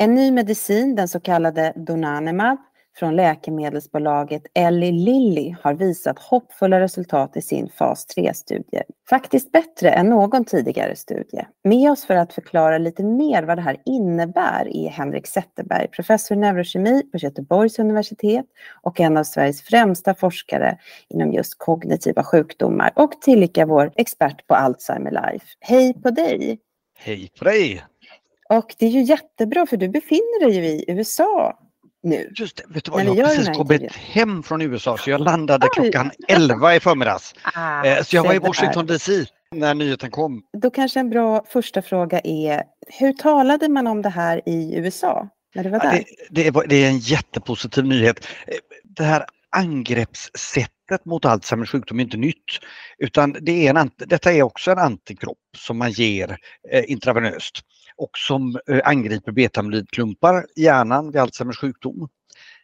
En ny medicin, den så kallade Donanemab, från läkemedelsbolaget Eli Lilly har visat hoppfulla resultat i sin fas 3-studie. Faktiskt bättre än någon tidigare studie. Med oss för att förklara lite mer vad det här innebär är Henrik Zetterberg, professor i neurokemi på Göteborgs universitet och en av Sveriges främsta forskare inom just kognitiva sjukdomar och tillika vår expert på Alzheimer Life. Hej på dig! Hej på dig! Och det är ju jättebra för du befinner dig ju i USA nu. Just det, vet du vad, jag har precis kommit hem från USA så jag landade Oj. klockan 11 i förmiddags. Ah, eh, så jag var i Washington DC när nyheten kom. Då kanske en bra första fråga är, hur talade man om det här i USA? När du var där? Ja, det, det, är, det är en jättepositiv nyhet. Eh, det här angreppssättet mot Alzheimers sjukdom är inte nytt. Utan det är en, detta är också en antikropp som man ger eh, intravenöst och som eh, angriper betamylidklumpar i hjärnan vid Alzheimers sjukdom.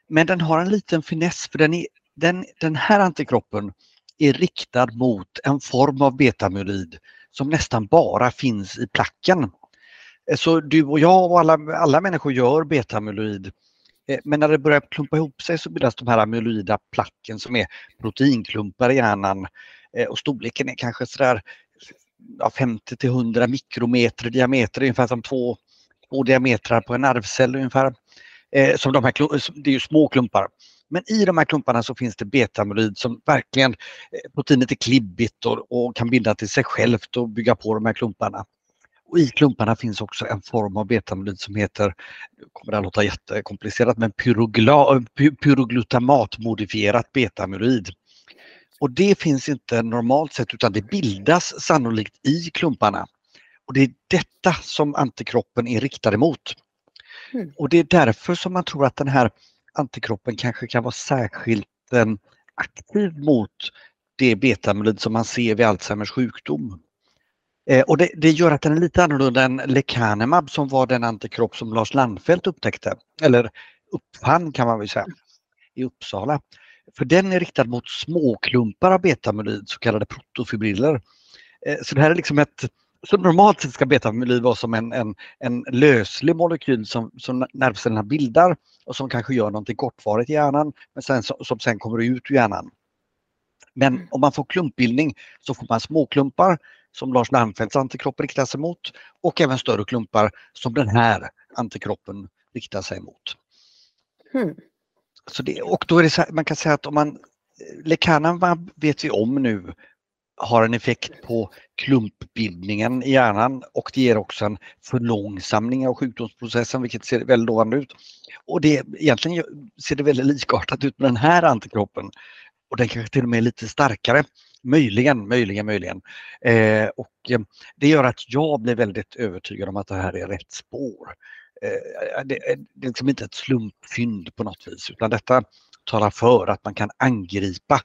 Men den har en liten finess för den, är, den, den här antikroppen är riktad mot en form av betamylid som nästan bara finns i placken. Eh, så du och jag och alla, alla människor gör betamyloid eh, men när det börjar klumpa ihop sig så bildas de här amyloida placken som är proteinklumpar i hjärnan och storleken är kanske sådär ja, 50 till 100 mikrometer i diameter, ungefär som två, två diametrar på en nervcell ungefär. Eh, som de här, det är ju små klumpar. Men i de här klumparna så finns det betamyloid som verkligen, eh, proteinet är klibbigt och, och, kan binda till sig självt och bygga på de här klumparna. Och I klumparna finns också en form av betamyloid som heter, nu kommer det att låta jättekomplicerat, men eh, pyroglutamatmodifierat betamyloid. Och det finns inte normalt sett utan det bildas sannolikt i klumparna. Och det är detta som antikroppen är riktad emot. Mm. Och det är därför som man tror att den här antikroppen kanske kan vara särskilt eh, aktiv mot det betamyloid som man ser vid Alzheimers sjukdom. Eh, och det, det, gör att den är lite annorlunda än lecanemab som var den antikropp som Lars Landfelt upptäckte, eller uppfann kan man väl säga, i Uppsala. För den är riktad mot småklumpar av betamyloid, så kallade protofibriller. Eh, så det här är liksom ett så normalt sett ska betamyloid vara som en, en, en löslig molekyl som, som nervcellerna bildar och som kanske gör någonting kortvarigt i hjärnan men sen, som sen kommer ut ur hjärnan. Men mm. om man får klumpbildning så får man småklumpar som Lars Namfelts antikropp riktar sig mot och även större klumpar som den här antikroppen riktar sig mot. Mm. Så det, och då är det så här, man kan säga att om man Lecanemab vet vi om nu har en effekt på klumpbildningen i hjärnan och det ger också en förlångsamning av sjukdomsprocessen vilket ser väldigt lovande ut. Och det, egentligen ser det väldigt likartat ut med den här antikroppen. Och den kanske till och med är lite starkare. Möjligen, möjligen, möjligen. Eh, och eh, det gör att jag blir väldigt övertygad om att det här är rätt spår. Eh, det, är liksom inte ett slumpfynd på något vis utan detta talar för att man kan angripa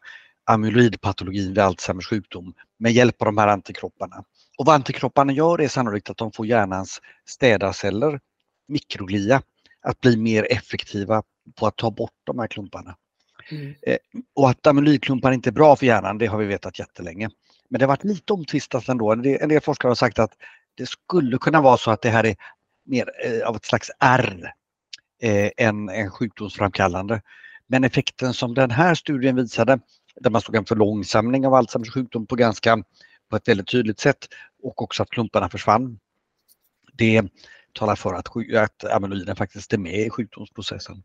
amyloidpatologin vid Alzheimers sjukdom med hjälp av de här antikropparna. Och vad antikropparna gör är sannolikt att de får hjärnans städarceller, mikroglia, att bli mer effektiva på att ta bort de här klumparna. Mm. Eh, och att amyloidklumpar inte är bra för hjärnan, det har vi vetat jättelänge. Men det har varit lite omtvistat ändå. En del forskare har sagt att det skulle kunna vara så att det här är mer eh, av ett slags R eh, än en sjukdomsframkallande. Men effekten som den här studien visade, där man såg en förlångsamling av Alzheimers sjukdom på ganska på ett väldigt tydligt sätt och också att klumparna försvann. Det talar för att, att amyloiden faktiskt är med i sjukdomsprocessen.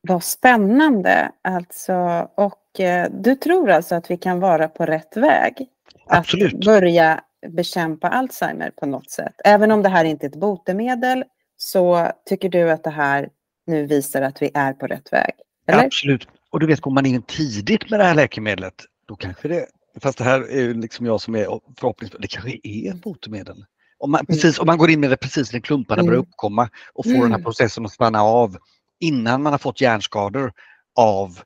Vad spännande alltså och eh, du tror alltså att vi kan vara på rätt väg? Absolut. Att börja bekämpa Alzheimer på något sätt. Även om det här inte är ett botemedel så tycker du att det här nu visar att vi är på rätt väg? Eller? Absolut. Och du vet, går man in tidigt med det här läkemedlet då kanske det, fast det här är liksom jag som är förhoppningsfull, det kanske är ett botemedel. Om man, precis, om man går in med det precis när klumparna börjar mm. uppkomma och får mm. den här mm. processen att stanna av innan man har fått hjärnskador av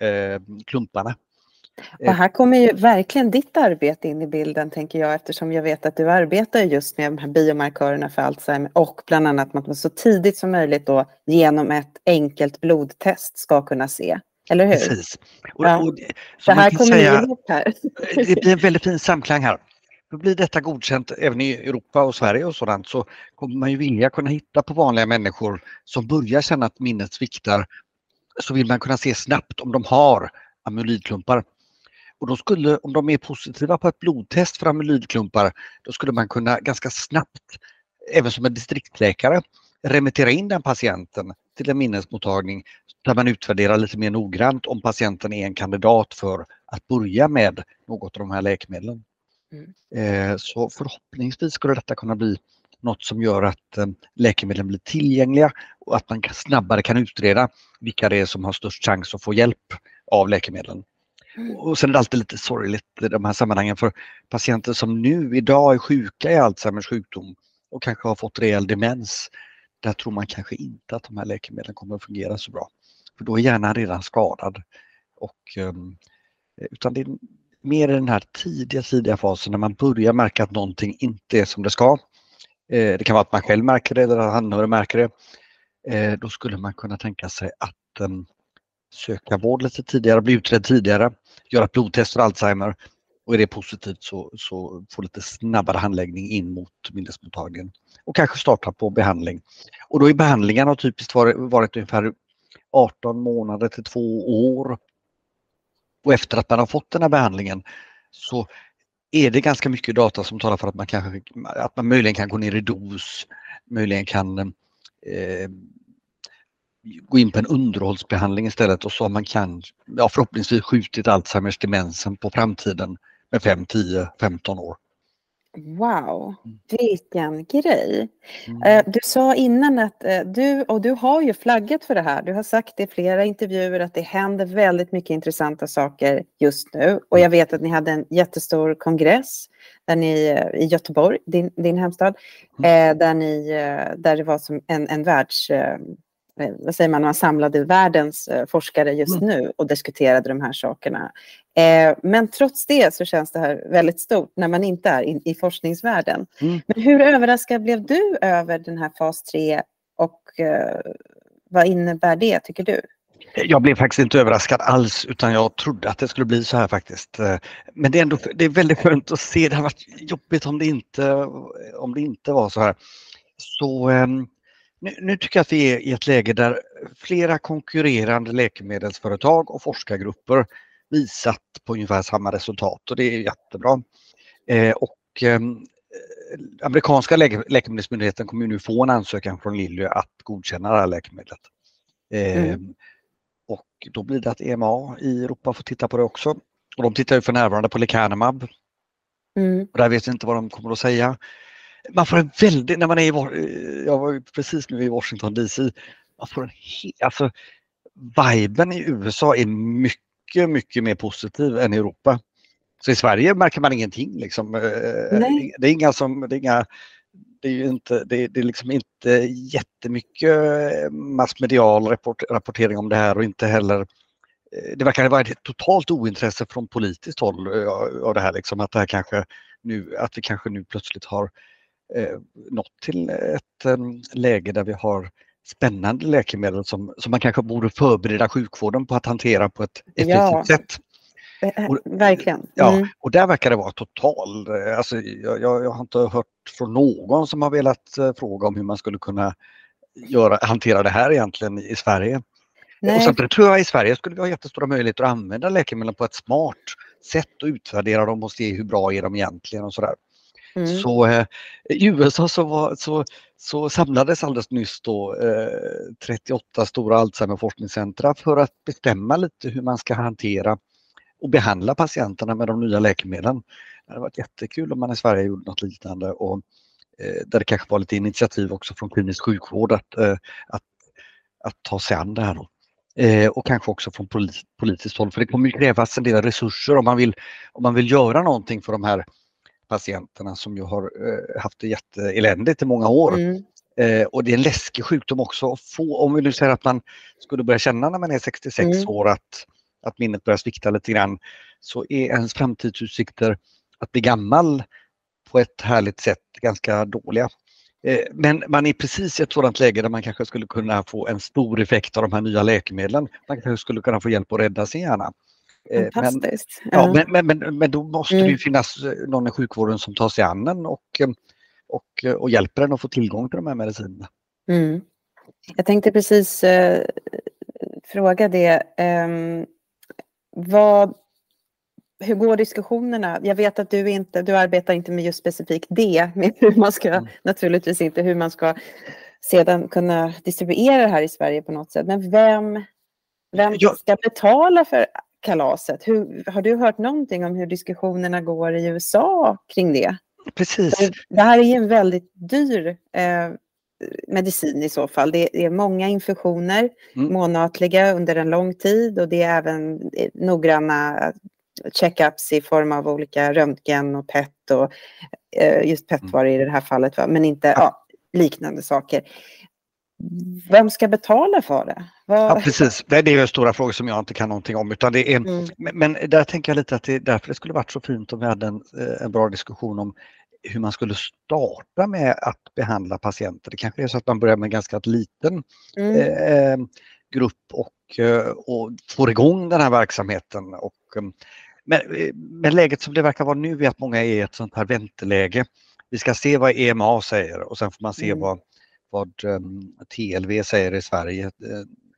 eh, klumparna. Och här kommer ju verkligen ditt arbete in i bilden tänker jag eftersom jag vet att du arbetar just med de här biomarkörerna för Alzheimer och bland annat att man så tidigt som möjligt då genom ett enkelt blodtest ska kunna se. Eller hur? Precis. Och, ja. och, det här kommer säga, ihop här. Det blir en väldigt fin samklang här. För blir detta godkänt även i Europa och Sverige och sådant så kommer man ju vilja kunna hitta på vanliga människor som börjar känna att minnet sviktar. Så vill man kunna se snabbt om de har amylidklumpar. Och då skulle, om de är positiva på ett blodtest för amylidklumpar, då skulle man kunna ganska snabbt, även som en distriktsläkare, remittera in den patienten till en minnesmottagning där man utvärderar lite mer noggrant om patienten är en kandidat för att börja med något av de här läkemedlen. Mm. Eh, så förhoppningsvis skulle detta kunna bli något som gör att eh, läkemedlen blir tillgängliga och att man snabbare kan utreda vilka det är som har störst chans att få hjälp av läkemedlen. Och sen är det alltid lite sorgligt i de här sammanhangen för patienter som nu idag är sjuka i Alzheimers sjukdom och kanske har fått rejäl demens. Där tror man kanske inte att de här läkemedlen kommer att fungera så bra. För då är hjärnan redan skadad. Och, ehm, utan det är mer i den här tidiga, tidiga fasen när man börjar märka att någonting inte är som det ska. Eh, det kan vara att man själv märker det eller att anhöriga märker det. Eh, då skulle man kunna tänka sig att ehm, söka vård lite tidigare, bli utredd tidigare, göra ett blodtest för Alzheimer och är det positivt så, så få lite snabbare handläggning in mot minnesmottagningen och kanske starta på behandling. Och då är behandlingarna typiskt varit, varit ungefär 18 månader till två år. Och efter att man har fått den här behandlingen så är det ganska mycket data som talar för att man, kanske, att man möjligen kan gå ner i dos, möjligen kan eh, gå in på en underhållsbehandling istället och så man kan ja, förhoppningsvis skjutit Alzheimers demensen på framtiden med 5, 10, 15 år. Wow, mm. vilken grej. Mm. Eh, du sa innan att eh, du, och du har ju flaggat för det här, du har sagt i flera intervjuer att det händer väldigt mycket intressanta saker just nu. Och jag vet att ni hade en jättestor kongress där ni, eh, i Göteborg, din, din hemstad, mm. där, ni, där det var som en, en världs vad säger man, man samlade världens eh, forskare just mm. nu och diskuterade de här sakerna. Eh, men trots det så känns det här väldigt stort när man inte är i forskningsvärlden. Mm. Men hur överraskad blev du över den här fas 3 och vad innebär det tycker du? Jag blev faktiskt inte överraskad alls utan jag trodde att det skulle bli så här faktiskt. Men det är ändå det är väldigt skönt att se. Det hade varit jobbigt om det inte, om det inte var så här. Så ehm, nu, nu, tycker jag att vi är i ett läge där flera konkurrerande läkemedelsföretag och forskargrupper visat på ungefär samma resultat och det är jättebra. Eh, och eh, amerikanska läke läkemedelsmyndigheten kommer nu få en ansökan från Lilly att godkänna det här läkemedlet. Eh, mm. Och då blir det att EMA i Europa får titta på det också. Och de tittar ju för närvarande på lecanemab. Mm. Och där vet jag inte vad de kommer att säga man får en väldigt, när man är i, jag var precis nu i Washington DC, man får en alltså viben i USA är mycket, mycket mer positiv än i Europa. Så i Sverige märker man ingenting liksom. Eh, Nej. Det är inga som, det är inga, det är ju inte, det är, det är liksom inte jättemycket massmedial rapport, rapportering om det här och inte heller eh, det verkar vara ett totalt ointresse från politiskt håll eh, av det här liksom att det här kanske nu, att vi kanske nu plötsligt har eh, nått till ett eh, läge där vi har spännande läkemedel som, som man kanske borde förbereda sjukvården på att hantera på ett effektivt ja. sätt. Eh, och, Verkligen. Mm. Ja, och där verkar det vara total, eh, alltså, jag, jag, har inte hört från någon som har velat fråga om hur man skulle kunna göra, hantera det här egentligen i, i Sverige. Nej. Och samtidigt tror jag i Sverige skulle vi ha jättestora möjligheter att använda läkemedlen på ett smart sätt och utvärdera dem och se hur bra är de egentligen och sådär. Mm. Så eh, i USA så, var, så, så samlades alldeles nyss då eh, 38 stora Alzheimer forskningscentra för att bestämma lite hur man ska hantera och behandla patienterna med de nya läkemedlen. Det hade varit jättekul om man i Sverige gjorde något liknande och eh, där det kanske var lite initiativ också från klinisk sjukvård att, eh, att, att ta sig an det här. Då. Eh, och kanske också från polit, politiskt håll för det kommer ju krävas en del resurser om man vill, om man vill göra någonting för de här patienterna som ju har eh, haft det jätteeländigt i många år. Mm. Eh, och det är en läskig sjukdom också att få, om vi nu säger att man skulle börja känna när man är 66 mm. år att, att minnet börjar svikta lite grann, så är ens framtidsutsikter att bli gammal på ett härligt sätt ganska dåliga. Eh, men man är precis i ett sådant läge där man kanske skulle kunna få en stor effekt av de här nya läkemedlen. Man kanske skulle kunna få hjälp att rädda sin hjärna. Eh, Fantastiskt. Men, ja, men, men, men, men då måste mm. det ju finnas någon i sjukvården som tar sig an en och, och, och hjälper en att få tillgång till de här medicinerna. Mm. Jag tänkte precis eh, fråga det. Eh, vad, hur går diskussionerna? Jag vet att du inte, du arbetar inte med just specifikt det, med hur man ska, mm. naturligtvis inte hur man ska sedan kunna distribuera det här i Sverige på något sätt. Men vem, vem ska betala för kalaset? Hur, har du hört någonting om hur diskussionerna går i USA kring det? Precis. det här är ju en väldigt dyr eh, medicin i så fall. Det är många infektioner, mm. månatliga under en lång tid och det är även eh, noggranna checkups i form av olika röntgen och PET och eh, just PET mm. var det i det här fallet, va? men inte ja, liknande saker. Vem ska betala för det? Vad... Ja, precis, det är ju stora frågor som jag inte kan någonting om. Utan det är, mm. Men där tänker jag lite att det är därför det skulle varit så fint om vi hade en, eh, en bra diskussion om hur man skulle starta med att behandla patienter. Det kanske är så att man börjar med en ganska liten mm. eh, grupp och, eh, och får igång den här verksamheten. Och, eh, men, men läget som det verkar vara nu är att många är i ett sånt här vänteläge. Vi ska se vad EMA säger och sen får man se mm. vad, vad um, TLV säger i Sverige.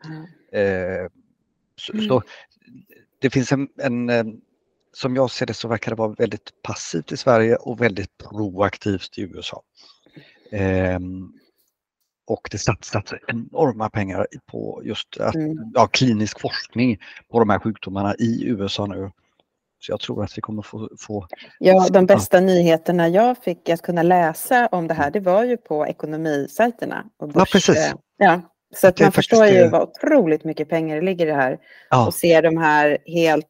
Mm. Så, så, mm. det finns en, en som jag ser det så verkar det vara väldigt passivt i Sverige och väldigt proaktivt i USA. Ehm, och det satsas enorma pengar på just att, mm. ja, klinisk forskning på de här sjukdomarna i USA nu. Så jag tror att vi kommer få... få ja, de bästa nyheterna jag fick att kunna läsa om det här, det var ju på ekonomisajterna. Och börs, ja, precis. Ja, så att man förstår ju vad otroligt mycket pengar det ligger i det här. Ja. Och ser de här helt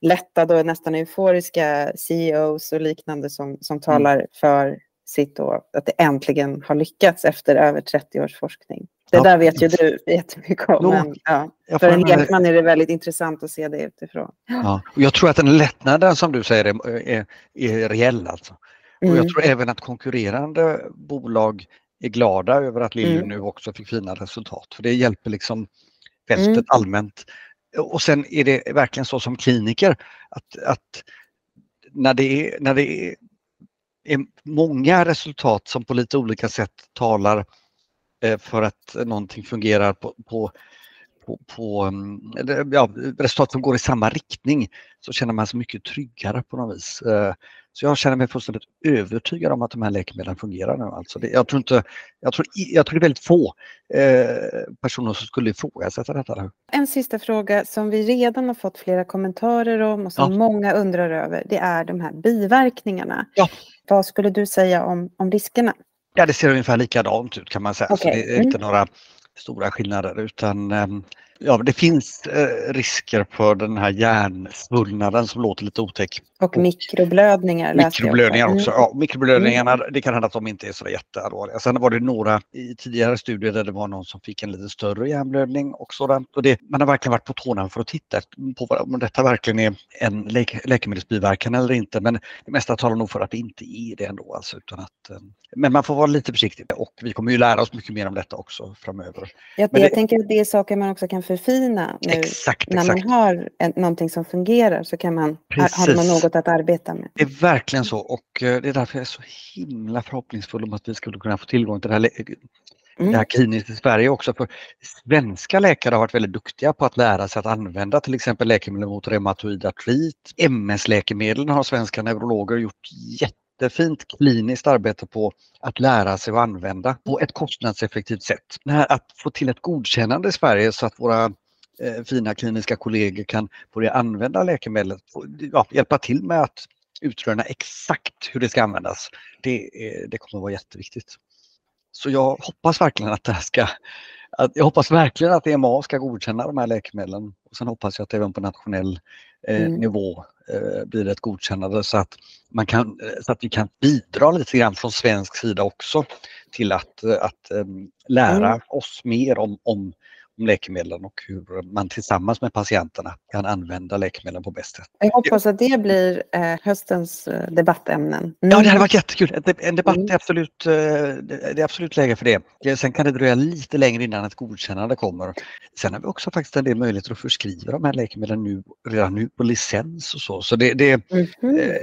lättade och nästan euforiska CEOs och liknande som, som mm. talar mm. för sitt då, att det äntligen har lyckats efter över 30 års forskning. Det ja. där vet ju du jättemycket om. Men, ja, för en lekman är det väldigt intressant att se det utifrån. Ja, och jag tror att den lättnaden som du säger är, är, är reell. Alltså. Och mm. Jag tror även att konkurrerande bolag är glada över att Lilly mm. nu också fick fina resultat. För det hjälper liksom fältet mm. allmänt och sen är det verkligen så som kliniker att, att när det, är, när det är, är många resultat som på lite olika sätt talar eh, för att någonting fungerar på, på, på, på mm, ja, resultat som går i samma riktning så känner man sig mycket tryggare på något vis. Eh, så jag känner mig fullständigt övertygad om att de här läkemedlen fungerar nu. Alltså det, jag, tror inte, jag, tror, jag tror det är väldigt få eh, personer som skulle ifrågasätta detta. En sista fråga som vi redan har fått flera kommentarer om och som ja. många undrar över, det är de här biverkningarna. Ja. Vad skulle du säga om, om riskerna? Ja, det ser ungefär likadant ut kan man säga. Okay. Så det är inte mm. några stora skillnader utan ehm, ja, det finns eh, risker för den här hjärnsvullnaden som låter lite otäck. Och mikroblödningar. Mikroblödningar också. också. Mm. Ja, mikroblödningarna, mm. det kan hända att de inte är så jätteallvarliga. Sen var det några i tidigare studier där det var någon som fick en lite större hjärnblödning och sådant. Och det, man har verkligen varit på tårna för att titta på om detta verkligen är en läk läkemedelsbiverkan eller inte. Men det mesta talar nog för att det inte är det ändå. Alltså, utan att, eh, men man får vara lite försiktig och vi kommer ju lära oss mycket mer om detta också framöver. Jag, jag det, tänker att det är saker man också kan förfina nu. Exakt, när exakt. man har en, någonting som fungerar så kan man, har man något att arbeta med. Det är verkligen så och eh, det är därför jag är så himla förhoppningsfull om att vi skulle kunna få tillgång till det här mm. det här kliniskt i Sverige också. För svenska läkare har varit väldigt duktiga på att lära sig att använda till exempel läkemedel mot reumatoid artrit. MS-läkemedel har svenska neurologer gjort jättefint kliniskt arbete på att lära sig att använda på ett kostnadseffektivt sätt. Att få till ett godkännande i Sverige så att våra eh, fina kliniska kollegor kan börja använda läkemedlet, ja, hjälpa till med att utröna exakt hur det ska användas. Det, det kommer att vara jätteviktigt. Så jag hoppas verkligen att det här ska att, jag hoppas verkligen att EMA ska godkänna de här läkemedlen. Och sen hoppas jag att även på nationell eh, mm. nivå blir det ett godkännande så att, man kan, eh, så att vi kan bidra lite grann från svensk sida också till att, eh, att lära mm. oss mer om, om, om läkemedlen och hur man tillsammans med patienterna kan använda läkemedlen på bäst sätt. Jag hoppas att det blir eh, höstens eh, debattämnen. Mm. Ja, det hade varit jättekul. En debatt är absolut, eh, det är absolut läge för det. Sen kan det dröja lite längre innan ett godkännande kommer. Sen har vi också faktiskt en del möjligheter att förskriva de här läkemedlen nu, redan nu på licens och så. Så det, det, mm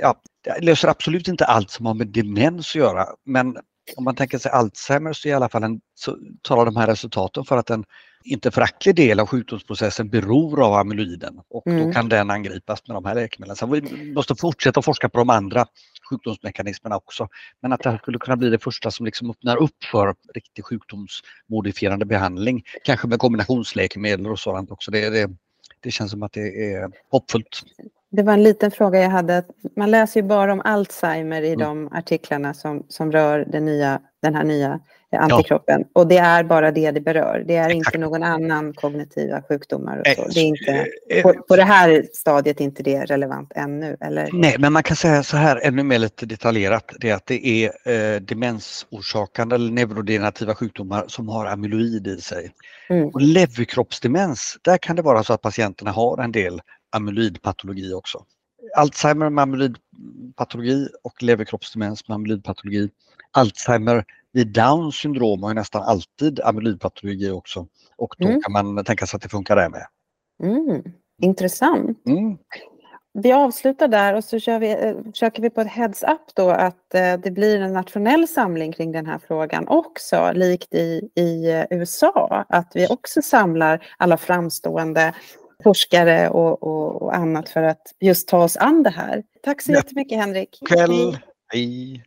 ja, det löser absolut inte allt som har med demens att göra. Men om man tänker sig Alzheimer så i alla fall en, så talar de här resultaten för att en inte föraktlig del av sjukdomsprocessen beror av amyloiden och mm. då kan den angripas med de här läkemedlen. Så vi måste fortsätta forska på de andra sjukdomsmekanismerna också. Men att det här skulle kunna bli det första som liksom öppnar upp för riktig sjukdomsmodifierande behandling, kanske med kombinationsläkemedel och sådant också. Det, det, det känns som att det är hoppfullt. Det var en liten fråga jag hade. Man läser ju bara om Alzheimer i mm. de artiklarna som, som rör den, nya, den här nya antikroppen. Ja. Och det är bara det det berör. Det är Exakt. inte någon annan kognitiva sjukdomar. Och så. Det är inte, eh, eh, på, på det här stadiet är inte det relevant ännu. Eller? Nej, men man kan säga så här ännu mer lite detaljerat. Det är att det är eh, demensorsakande eller neurodegenerativa sjukdomar som har amyloid i sig. Mm. Och leverkroppsdemens, där kan det vara så att patienterna har en del amyloidpatologi också. Alzheimer med amyloidpatologi och leverkroppsdemens med amyloidpatologi. Alzheimer vid Downs syndrom har nästan alltid amyloidpatologi också och då mm. kan man tänka sig att det funkar där med. Mm. Intressant. Mm. Vi avslutar där och så kör vi, eh, försöker vi på ett heads-up då att eh, det blir en nationell samling kring den här frågan också, likt i, i eh, USA. Att vi också samlar alla framstående forskare och, och, och annat för att just ta oss an det här. Tack så jättemycket Henrik. Kväll. Hej.